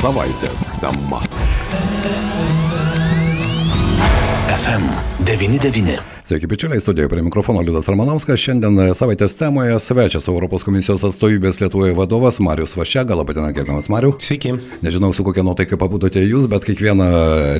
Savaitės tema. FM99. Sveiki, bičiuliai, studijoje prie mikrofono Liudas Ramanauskas. Šiandien savaitės temoje svečias Europos komisijos atstovybės Lietuvoje vadovas Marius Vašega. Labadiena, gerbiamas Mariu. Sveiki. Nežinau, su kokia nuotaika pabudote jūs, bet kiekvieną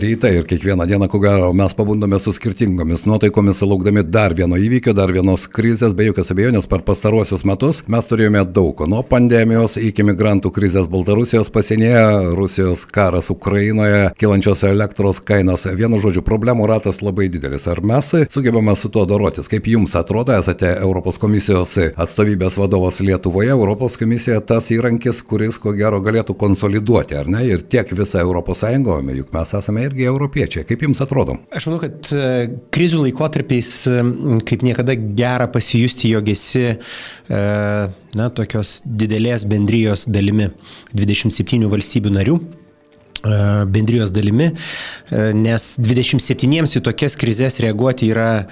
rytą ir kiekvieną dieną, ko gero, mes pabundame su skirtingomis nuotaikomis, laukdami dar vieno įvykio, dar vienos krizės, be jokios abejonės per pastaruosius metus mes turėjome daug, nuo pandemijos iki migrantų krizės Baltarusijos pasienyje, Rusijos karas Ukrainoje, kilančios elektros kainos. Vienu žodžiu, problemų ratas labai didelis. Ar mes sugebame su tuo dorotis. Kaip jums atrodo, esate Europos komisijos atstovybės vadovas Lietuvoje, Europos komisija tas įrankis, kuris ko gero galėtų konsoliduoti, ar ne, ir tiek visą Sąjungą, juk mes esame irgi europiečiai. Kaip jums atrodo? Aš manau, kad e, krizių laikotarpiais kaip niekada gera pasijusti, jog esi e, na, tokios didelės bendrijos dalimi 27 valstybių narių. E, bendrijos dalimi, e, nes 27 į tokias krizės reaguoti yra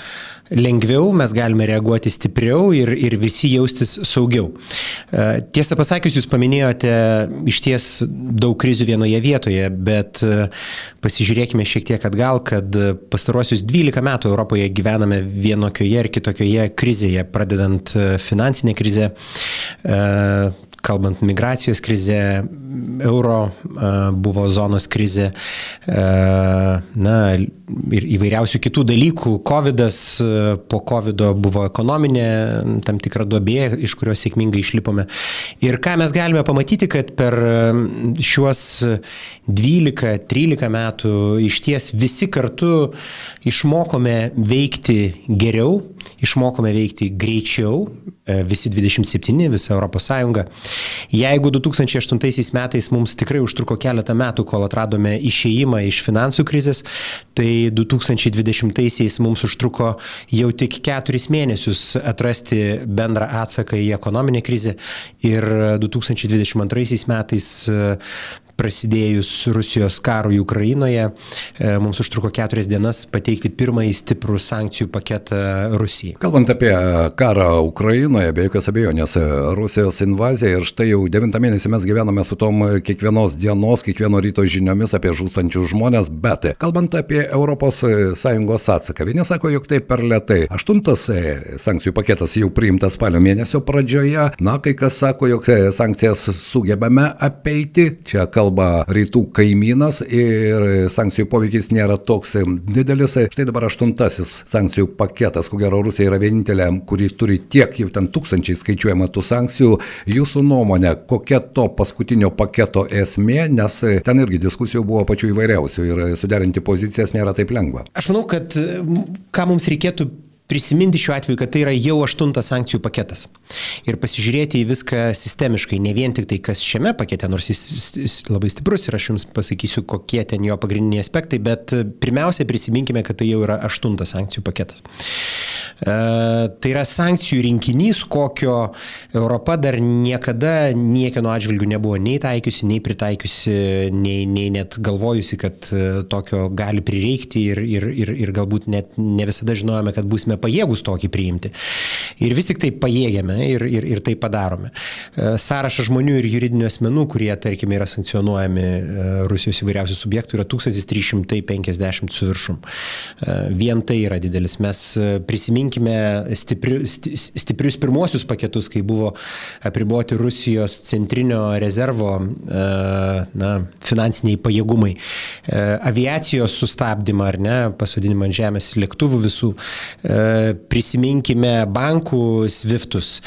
lengviau, mes galime reaguoti stipriau ir, ir visi jaustis saugiau. E, tiesą pasakius, jūs paminėjote iš ties daug krizių vienoje vietoje, bet pasižiūrėkime šiek tiek atgal, kad pastarosius 12 metų Europoje gyvename vienokioje ir kitokioje krizėje, pradedant finansinę krizę kalbant migracijos krizė, euro buvo zonos krizė, na ir įvairiausių kitų dalykų. Covidas, po Covid buvo ekonominė tam tikra duobė, iš kurios sėkmingai išlipome. Ir ką mes galime pamatyti, kad per šiuos 12-13 metų iš ties visi kartu išmokome veikti geriau, išmokome veikti greičiau, visi 27, visa Europos Sąjunga. Jeigu 2008 metais mums tikrai užtruko keletą metų, kol atradome išėjimą iš finansų krizės, tai 2020 mums užtruko jau tik keturis mėnesius atrasti bendrą atsaką į ekonominę krizę ir 2022 metais prasidėjus Rusijos karui Ukrainoje, e, mums užtruko keturias dienas pateikti pirmąjį stiprų sankcijų paketą Rusijai. Kalbant apie karą Ukrainoje, be jokios abejonės, Rusijos invazija ir štai jau devintą mėnesį mes gyvename su tom kiekvienos dienos, kiekvieno ryto žiniomis apie žūstančius žmonės, bet kalbant apie ES atsaką, vieni sako, jog tai per lietai. Aštuntas sankcijų paketas jau priimtas spalio mėnesio pradžioje, na, kai kas sako, jog sankcijas sugebame apeiti, čia kalbame kalba rytų kaimynas ir sankcijų poveikis nėra toks didelis. Štai dabar aštuntasis sankcijų paketas, ko gero Rusija yra vienintelė, kuri turi tiek jau ten tūkstančiai skaičiuojama tų sankcijų. Jūsų nuomonė, kokia to paskutinio paketo esmė, nes ten irgi diskusijų buvo pačių įvairiausių ir suderinti pozicijas nėra taip lengva. Aš manau, kad ką mums reikėtų prisiminti šiuo atveju, kad tai yra jau aštuntas sankcijų paketas. Ir pasižiūrėti į viską sistemiškai, ne vien tik tai, kas šiame pakete, nors jis, jis labai stiprus ir aš jums pasakysiu, kokie ten jo pagrindiniai aspektai, bet pirmiausia prisiminkime, kad tai jau yra aštuntas sankcijų paketas. E, tai yra sankcijų rinkinys, kokio Europa dar niekada niekieno atžvilgių nebuvo nei taikiusi, nei pritaikiusi, nei, nei net galvojusi, kad e, tokio gali prireikti ir, ir, ir, ir galbūt net ne visada žinojame, kad būsime pajėgus tokį priimti. Ir vis tik tai pajėgiame ir, ir, ir tai padarome. E, sąrašas žmonių ir juridinių asmenų, kurie, tarkime, yra sankcionuojami Rusijos įvairiausių subjektų, yra 1350 su viršum. Vien tai yra didelis. Mes prisiminkime stipri, stiprius pirmosius paketus, kai buvo apriboti Rusijos centrinio rezervo na, finansiniai pajėgumai. Aviacijos sustabdymą ar ne, pasodinimą ant žemės lėktuvų visų prisiminkime bankų sviftus,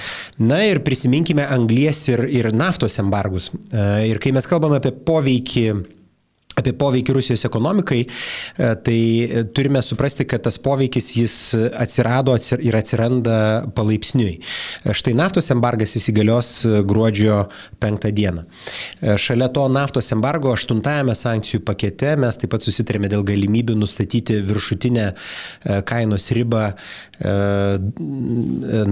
na ir prisiminkime anglies ir, ir naftos embargus. E, ir kai mes kalbame apie poveikį apie poveikį Rusijos ekonomikai, e, tai turime suprasti, kad tas poveikis jis atsirado ir atsiranda palaipsniui. E, štai naftos embargas įsigalios gruodžio 5 dieną. E, šalia to naftos embargo 8-ame sankcijų pakete mes taip pat susitarėme dėl galimybių nustatyti viršutinę kainos ribą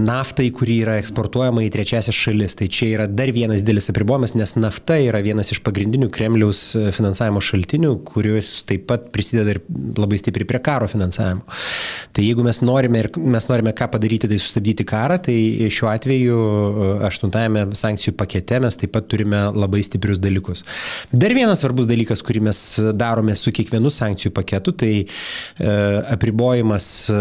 naftai, kuri yra eksportuojama į trečiasias šalis. Tai čia yra dar vienas didelis apribojimas, nes nafta yra vienas iš pagrindinių Kremliaus finansavimo šaltinių šaltinių, kurios taip pat prisideda ir labai stipriai prie karo finansavimo. Tai jeigu mes norime mes norime ką padaryti, tai sustabdyti karą, tai šiuo atveju aštuntajame sankcijų pakete mes taip pat turime labai stiprius dalykus. Dar vienas svarbus dalykas, kurį mes darome su kiekvienu sankcijų paketu, tai e, apribojimas e,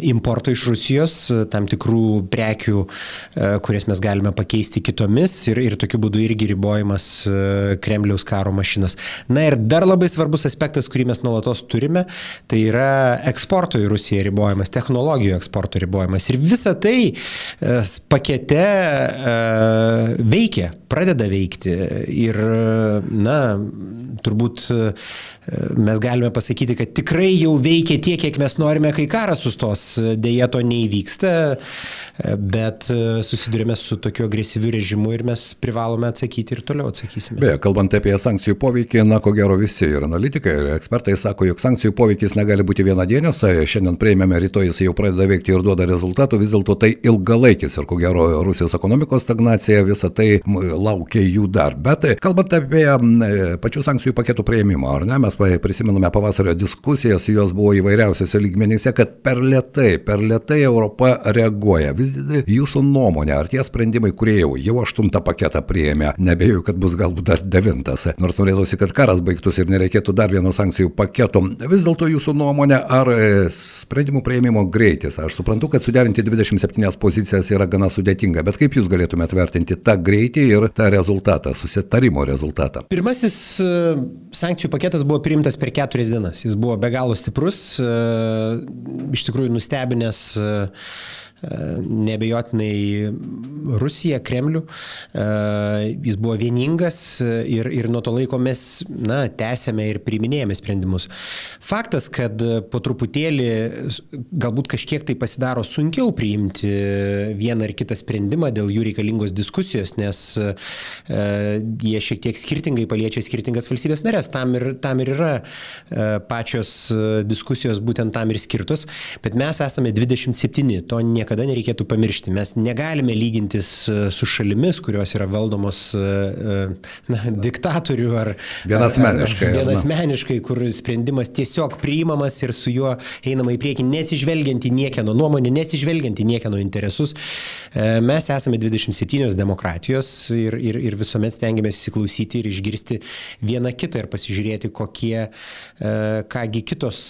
importo iš Rusijos, tam tikrų prekių, e, kurias mes galime pakeisti kitomis ir, ir tokiu būdu irgi ribojimas e, Kremliaus karo mašinas. Na ir dar labai svarbus aspektas, kurį mes nuolatos turime, tai yra eksporto į Rusiją ribojimas, technologijų eksporto ribojimas. Ir visa tai e, pakete veikia, pradeda veikti. Ir, na, turbūt mes galime pasakyti, kad tikrai jau veikia tiek, kiek mes norime, kai karas sustos. Deja, to neįvyksta, bet susidurime su tokiu agresyviu režimu ir mes privalome atsakyti ir toliau atsakysime. Beje, kalbant apie sankcijų poveikį, na, ko gero visi ir analitikai, ir ekspertai sako, jog sankcijų poveikis negali būti vienadienis, šiandien prieimėme, rytoj jis jau pradeda veikti ir duoda rezultatų, vis dėlto tai ilgalaikis ir ko gero Rusijos ekonomikos stagnacija, visa tai laukia jų dar. Bet kalbant apie pačių sankcijų paketų prieimimą, ar ne, mes prisimename pavasario diskusijas, jos buvo įvairiausiose lygmenyse, kad per lietai, per lietai Europa reaguoja. Vis jūsų nuomonė, ar tie sprendimai, kurie jau, jau aštuntą paketą prieėmė, nebejoju, kad bus galbūt dar devintas, nors norėtųsi, kad karas baigtųsi ir nereikėtų dar vieno sankcijų paketo. Vis dėlto jūsų nuomonė, ar e, sprendimų prieimimo greitis, aš suprantu, kad suderinti 27 pozicijas yra gana sudėtinga, bet kaip jūs galėtumėte vertinti tą greitį ir tą rezultatą, susitarimo rezultatą? Pirmasis e, sankcijų paketas buvo priimtas per keturias dienas. Jis buvo be galo stiprus, e, iš tikrųjų nustebinęs e, nebejotinai Rusiją, Kremlių. E, jis buvo vieningas ir, ir nuo to laiko mes na, tęsėme ir priiminėjame sprendimus. Faktas, kad po truputėlį galbūt kažkiek tai pasidaro sunkiau priimti vieną ar kitą sprendimą dėl jų reikalingos diskusijos, nes e, jie šiek tiek skirtingai paliečia skirtingas valstybės narės. Tam ir, tam ir yra e, pačios diskusijos būtent tam ir skirtos, bet mes esame 27, to niekada niekada nereikėtų pamiršti. Mes negalime lygintis e, su šalimis, kurios yra valdomos e, e, na, diktatorių ar vienasmeniškai. Vienasmeniškai, kur sprendimas tiesiog priimamas ir su juo einama į priekį, nesižvelgiant į niekieno nuomonę, nesižvelgiant į niekieno interesus. Mes esame 27 demokratijos ir, ir, ir visuomet stengiamės įsiklausyti ir išgirsti vieną kitą ir pasižiūrėti, kokie, kągi kitos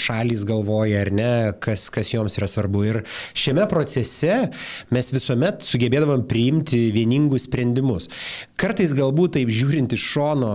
šalys galvoja ar ne, kas, kas joms yra svarbu. Ir šiame procese mes visuomet sugebėdavom priimti vieningus sprendimus. Kartais galbūt taip žiūrint iš šono,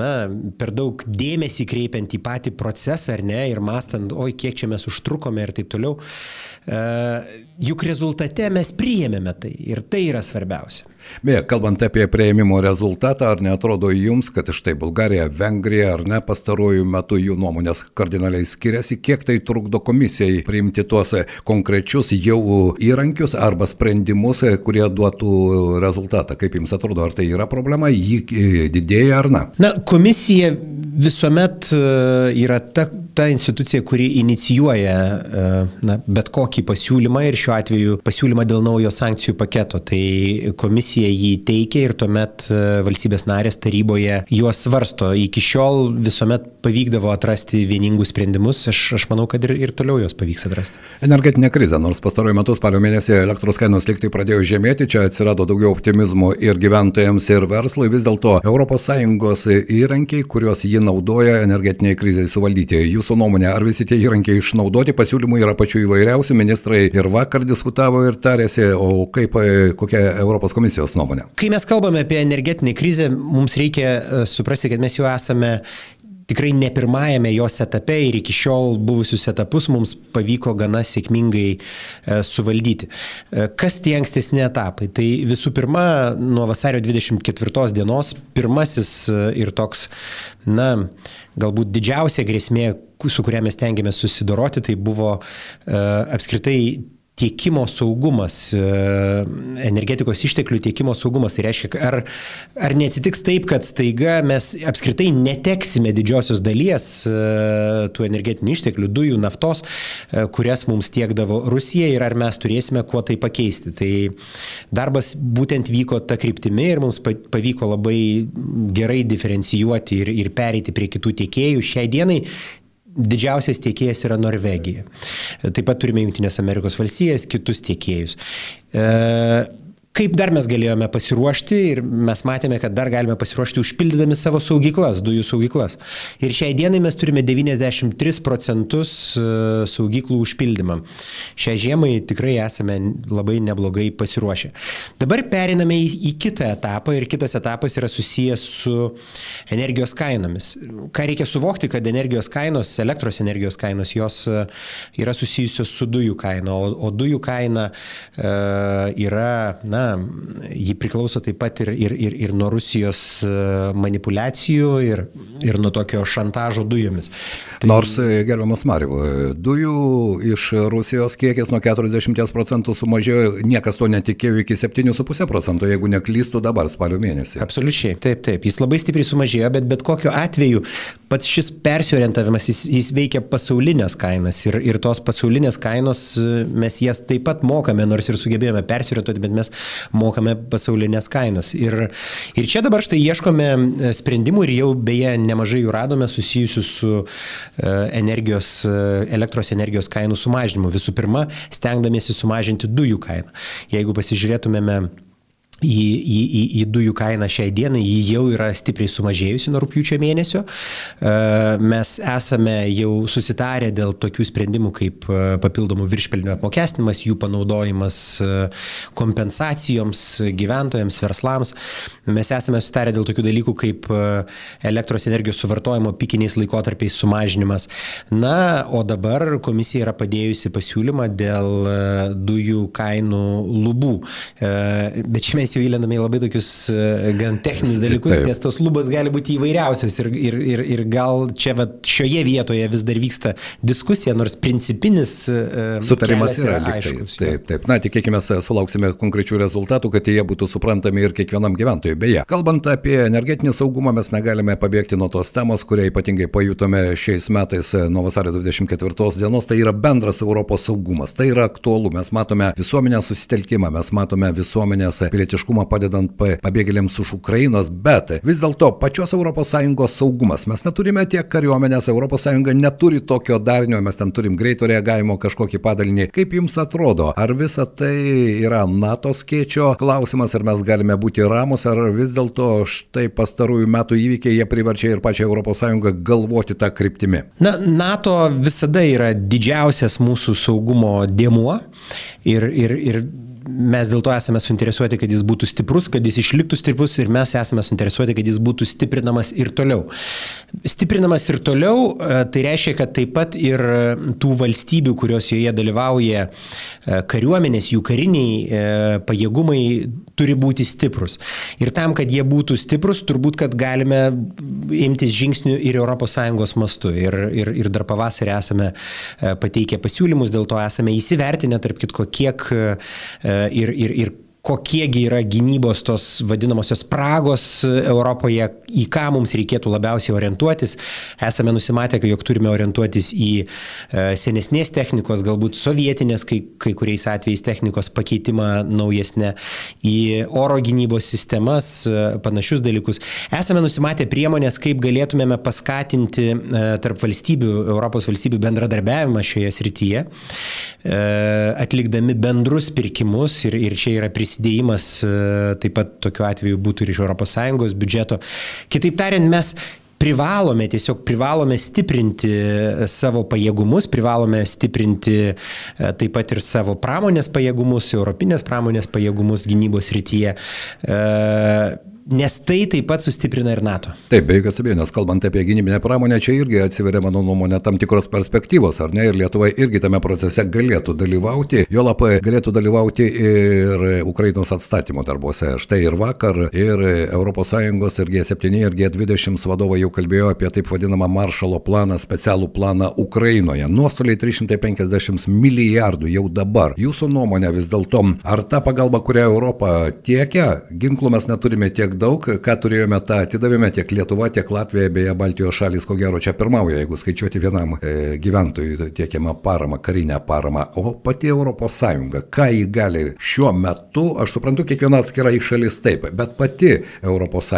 na, per daug dėmesį kreipiant į patį procesą ar ne ir mastant, oi, kiek čia mes užtrukome ir taip toliau, uh, juk rezultate mes priėmėme tai ir tai yra svarbiausia. Beje, kalbant apie prieimimo rezultatą, ar netrodo jums, kad štai Bulgarija, Vengrija ar ne pastaruoju metu jų nuomonės kardinaliai skiriasi, kiek tai trukdo komisijai priimti tuos konkrečius jau įrankius arba sprendimus, kurie duotų rezultatą? Kaip jums atrodo, ar tai yra problema, jį didėja ar ne? Na, komisija visuomet e, yra ta, ta institucija, kuri inicijuoja e, na, bet kokį pasiūlymą ir šiuo atveju pasiūlymą dėl naujo sankcijų paketo. Tai komisija jį teikia ir tuomet e, valstybės narės taryboje juos svarsto. Iki šiol visuomet pavykdavo atrasti vieningus sprendimus. Aš, aš manau, kad ir, ir toliau juos pavyks atrasti. Energetinė krizė, nors pastaruoju metu spalio mėnesį elektros kainos liktai pradėjo žemėti, čia atsirado daugiau optimizmo ir gyventojams, ir verslui. Vis dėlto ES įrankiai, kuriuos ji naudoja energetiniai kriziai suvaldyti. Jūsų nuomonė, ar visi tie įrankiai išnaudoti, pasiūlymų yra pačių įvairiausių, ministrai ir vakar diskutavo ir tarėsi, o kaip, kokia Europos komisijos nuomonė? Kai mes kalbame apie energetinį krizę, mums reikia e, suprasti, kad mes jau esame tikrai ne pirmajame jos etape ir iki šiol buvusius etapus mums pavyko gana sėkmingai e, suvaldyti. E, kas tie ankstesni etapai? Tai visų pirma, nuo vasario 24 dienos pirmasis e, ir toks, na, galbūt didžiausia grėsmė, su kuria mes tengiamės susidoroti, tai buvo apskritai tiekimo saugumas, e, energetikos išteklių tiekimo saugumas. Tai reiškia, ar, ar neatsitiks taip, kad staiga mes apskritai neteksime didžiosios dalies e, tų energetinių išteklių, dujų, naftos, e, kurias mums tiekdavo Rusija ir ar mes turėsime kuo tai pakeisti. Tai darbas būtent vyko tą kryptimį ir mums pavyko labai gerai diferencijuoti ir, ir pereiti prie kitų tiekėjų. Šiai dienai Didžiausias tiekėjas yra Norvegija. Taip pat turime Junktinės Amerikos valstijas, kitus tiekėjus. E, Kaip dar mes galėjome pasiruošti ir mes matėme, kad dar galime pasiruošti užpildydami savo saugyklas, dujų saugyklas. Ir šiai dienai mes turime 93 procentus e, saugyklų užpildymą. Šią žiemą tikrai esame labai neblogai pasiruošę. Dabar periname į, į kitą etapą ir kitas etapas yra susijęs su energijos kainomis. Ką reikia suvokti, kad energijos kainos, elektros energijos kainos, jos e, yra susijusios su dujų kaina, o, o dujų kaina e, yra, na, na, ji priklauso taip pat ir, ir, ir, ir nuo Rusijos e, manipulacijų ir, ir nuo tokio šantažo dujomis. Tai... Nors, e, gerbiamas Mariu, dujų iš Rusijos kiekis nuo 40 procentų sumažėjo, niekas to netikėjo iki 7,5 procentų, jeigu neklystų dabar spalio mėnesį. Absoliučiai, taip, taip, jis labai stipriai sumažėjo, bet bet kokiu atveju pats šis persiorientavimas, jis, jis veikia pasaulinės kainas ir, ir tos pasaulinės kainos e, mes jas taip pat mokame, nors ir sugebėjome persiorientuoti, bet mes mokame pasaulinės kainas. Ir, ir čia dabar štai ieškome e, sprendimų ir jau beje nemažai jų radome susijusių su e, energijos, e, elektros energijos kainų sumažinimu. Visų pirma, stengdamiesi sumažinti dujų kainą. Jeigu pasižiūrėtumėme į, į, į, į dujų kainą šiai dienai, ji jau yra stipriai sumažėjusi nuo rūpiučio mėnesio. E, mes esame jau susitarę dėl tokių sprendimų kaip e, papildomų viršpelnių apmokestinimas, jų panaudojimas e, kompensacijoms gyventojams, verslams. Mes esame susitarę dėl tokių dalykų kaip elektros energijos suvartojimo pikiniais laikotarpiais sumažinimas. Na, o dabar komisija yra padėjusi pasiūlymą dėl dujų kainų lubų. Bet čia mes mes jau įlendame į labai tokius e, gan techninius dalykus, Taip. nes tos lubos gali būti įvairiausios ir, ir, ir, ir gal čia va, šioje vietoje vis dar vyksta diskusija, nors principinis e, sutarimas yra, yra aiškus. Taip, taip. Na, tikėkime, sulauksime konkrečių rezultatų, kad jie būtų suprantami ir kiekvienam gyventojui. Beje, kalbant apie energetinį saugumą, mes negalime pabėgti nuo tos temos, kurią ypatingai pajutome šiais metais e, nuo vasario 24 dienos, tai yra bendras Europos saugumas. Tai yra aktualu. Mes matome visuomenės susitelkimą, mes matome visuomenės pilietiškumą pilietiškumą padedant pabėgėliams iš Ukrainos, bet vis dėlto pačios ES saugumas. Mes neturime tiek kariuomenės, ES neturi tokio darinio, mes ten turim greito reagavimo kažkokį padalinį. Kaip jums atrodo, ar visa tai yra NATO skėčio klausimas, ar mes galime būti ramus, ar vis dėlto štai pastarųjų metų įvykiai jie priverčia ir pačią ES galvoti tą kryptimį? Na, NATO visada yra didžiausias mūsų saugumo dėmuo ir, ir, ir mes dėl to esame suinteresuoti, kad jis būtų stiprus, kad jis išliktų stiprus ir mes esame suinteresuoti, kad jis būtų stiprinamas ir toliau. Stiprinamas ir toliau, e, tai reiškia, kad taip pat ir tų valstybių, kurios joje dalyvauja e, kariuomenės, jų kariniai e, pajėgumai turi būti stiprus. Ir tam, kad jie būtų stiprus, turbūt, kad galime imtis žingsnių ir ES mastu. Ir, ir, ir dar pavasarį esame pateikę pasiūlymus, dėl to esame įsivertinę, tarp kitko, kiek ir, ir, ir kokiegi yra gynybos tos vadinamosios spragos Europoje, į ką mums reikėtų labiausiai orientuotis. Esame nusimatę, jog turime orientuotis į e, senesnės technikos, galbūt sovietinės, kai, kai kuriais atvejais technikos pakeitimą naujesnę, į oro gynybos sistemas, e, panašius dalykus. Esame nusimatę priemonės, kaip galėtumėme paskatinti e, tarp valstybių, Europos valstybių bendradarbiavimą šioje srityje, atlikdami bendrus pirkimus ir, ir čia yra prisidėjimas e, taip pat tokiu atveju būtų ir iš ES biudžeto. Kitaip tariant, mes privalome, tiesiog privalome stiprinti savo pajėgumus, privalome stiprinti e, taip pat ir savo pramonės pajėgumus, europinės pramonės pajėgumus gynybos rytyje. E, nes tai taip pat sustiprina ir NATO. Taip, be jokios abejonės, kalbant apie gynybinę pramonę, čia irgi atsiveria, mano nuomonė, tam tikros perspektyvos, ar ne, ir Lietuva irgi tame procese galėtų dalyvauti, jo labai galėtų dalyvauti ir Ukrainos atstatymo darbuose. Štai ir vakar, ir ES, ir G7, ir G20 vadovai jau kalbėjo apie taip vadinamą maršalo planą, specialų planą Ukrainoje. Nuostoliai 350 milijardų jau dabar. Jūsų nuomonė vis dėlto, ar ta pagalba, kurią Europą tiekia, ginklų mes neturime tiek daug, ką turėjome, tą atidavėme tiek Lietuva, tiek Latvija, beje, Baltijos šalis, ko gero, čia pirmauja, jeigu skaičiuoti vienam e, gyventojui tiekiamą paramą, karinę paramą, o pati ES, ką jį gali šiuo metu, aš suprantu, kiekviena atskira iš šalis taip, bet pati ES.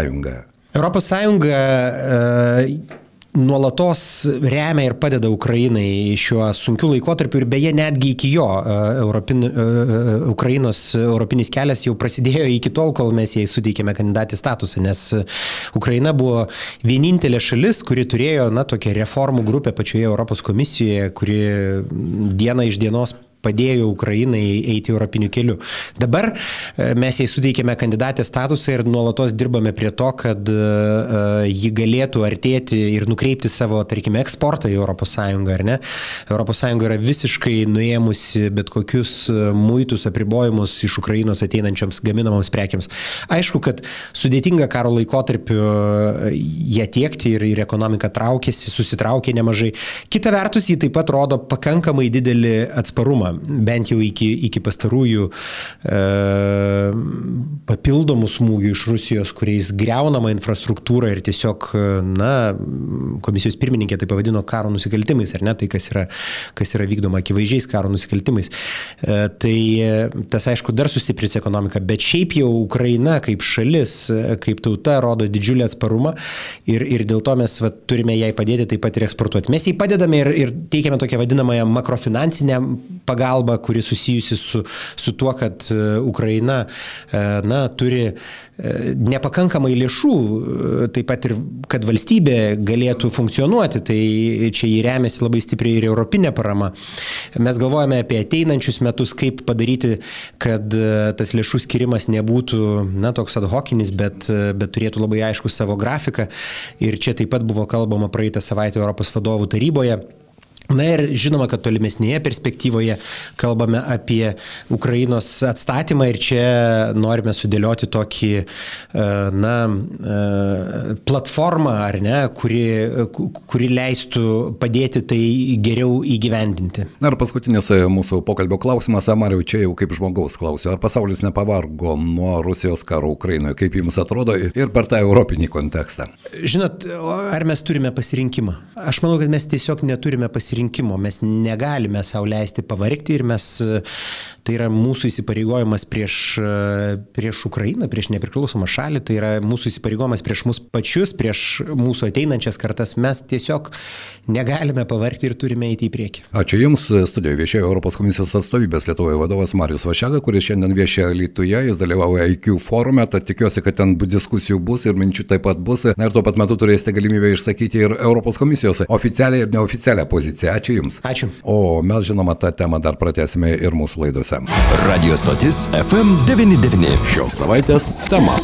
ES e, nuolatos remia ir padeda Ukrainai šiuo sunkiu laikotarpiu ir beje netgi iki jo e, Europin, e, e, Ukrainos europinis kelias jau prasidėjo iki tol, kol mes jai suteikėme kandidatį statusą, nes Ukraina buvo vienintelė šalis, kuri turėjo, na, tokią reformų grupę pačioje Europos komisijoje, kuri diena iš dienos padėjo Ukrainai eiti europiniu keliu. Dabar e, mes jai suteikėme kandidatės statusą ir nuolatos dirbame prie to, kad e, e, ji galėtų artėti ir nukreipti savo, tarkime, eksportą į ES, ar ne? ES yra visiškai nuėmusi bet kokius muitus, apribojimus iš Ukrainos ateinančioms gaminamoms prekiams. Aišku, kad sudėtinga karo laikotarpiu ją tiekti ir, ir ekonomika traukėsi, susitraukė nemažai. Kita vertus, ji taip pat rodo pakankamai didelį atsparumą bent jau iki, iki pastarųjų e, papildomų smūgių iš Rusijos, kuriais greunama infrastruktūra ir tiesiog, na, komisijos pirmininkė tai pavadino karo nusikaltimais, ar ne, tai kas yra, kas yra vykdoma akivaizdžiais karo nusikaltimais. E, tai tas, aišku, dar sustiprins ekonomiką, bet šiaip jau Ukraina kaip šalis, kaip tauta rodo didžiulį atsparumą ir, ir dėl to mes va, turime jai padėti taip pat ir eksportuoti. Mes jai padedame ir, ir teikiame tokią vadinamąją makrofinansinę pagalba, kuri susijusi su, su tuo, kad e, Ukraina e, na, turi e, nepakankamai lėšų, taip pat ir kad valstybė galėtų funkcionuoti, tai čia jį remiasi labai stipriai ir europinė parama. Mes galvojame apie ateinančius metus, kaip padaryti, kad tas lėšų skirimas nebūtų, na, toks ad hocinis, bet, bet turėtų labai aišku savo grafiką. Ir čia taip pat buvo kalbama praeitą savaitę Europos vadovų taryboje Na ir žinoma, kad tolimesnėje perspektyvoje kalbame apie Ukrainos atstatymą ir čia norime sudėlioti tokį, e, na, e, platformą, ar ne, kuri, kuri leistų padėti tai geriau įgyvendinti. Na ir paskutinis e, mūsų pokalbio klausimas, Amariu, čia jau kaip žmogaus klausiu, ar pasaulis nepavargo nuo Rusijos karo Ukrainoje, kaip jums atrodo ir per tą europinį kontekstą? Žinot, ar mes turime pasirinkimą? Aš manau, kad mes tiesiog neturime pasirinkimą pasirinkimo, mes negalime savo leisti pavargti ir mes, tai yra mūsų įsipareigojimas prieš, prieš Ukrainą, prieš nepriklausomą šalį, tai yra mūsų įsipareigojimas prieš mus pačius, prieš mūsų ateinančias kartas, mes tiesiog negalime pavargti ir turime eiti į priekį. Ačiū Jums, studijoje viešėjo Europos komisijos atstovybės Lietuvoje vadovas Marius Vašega, kuris šiandien viešėjo Lietuvoje, jis dalyvauja IQ forume, tad tikiuosi, kad ten diskusijų bus ir minčių taip pat bus. Na ir tuo pat metu turėsite galimybę išsakyti ir Europos komisijos oficialią ir neoficialią poziciją. Ačiū Jums. Ačiū. O mes žinoma tą temą dar pratęsime ir mūsų laidose. Radio stotis FM99. Šios savaitės tema.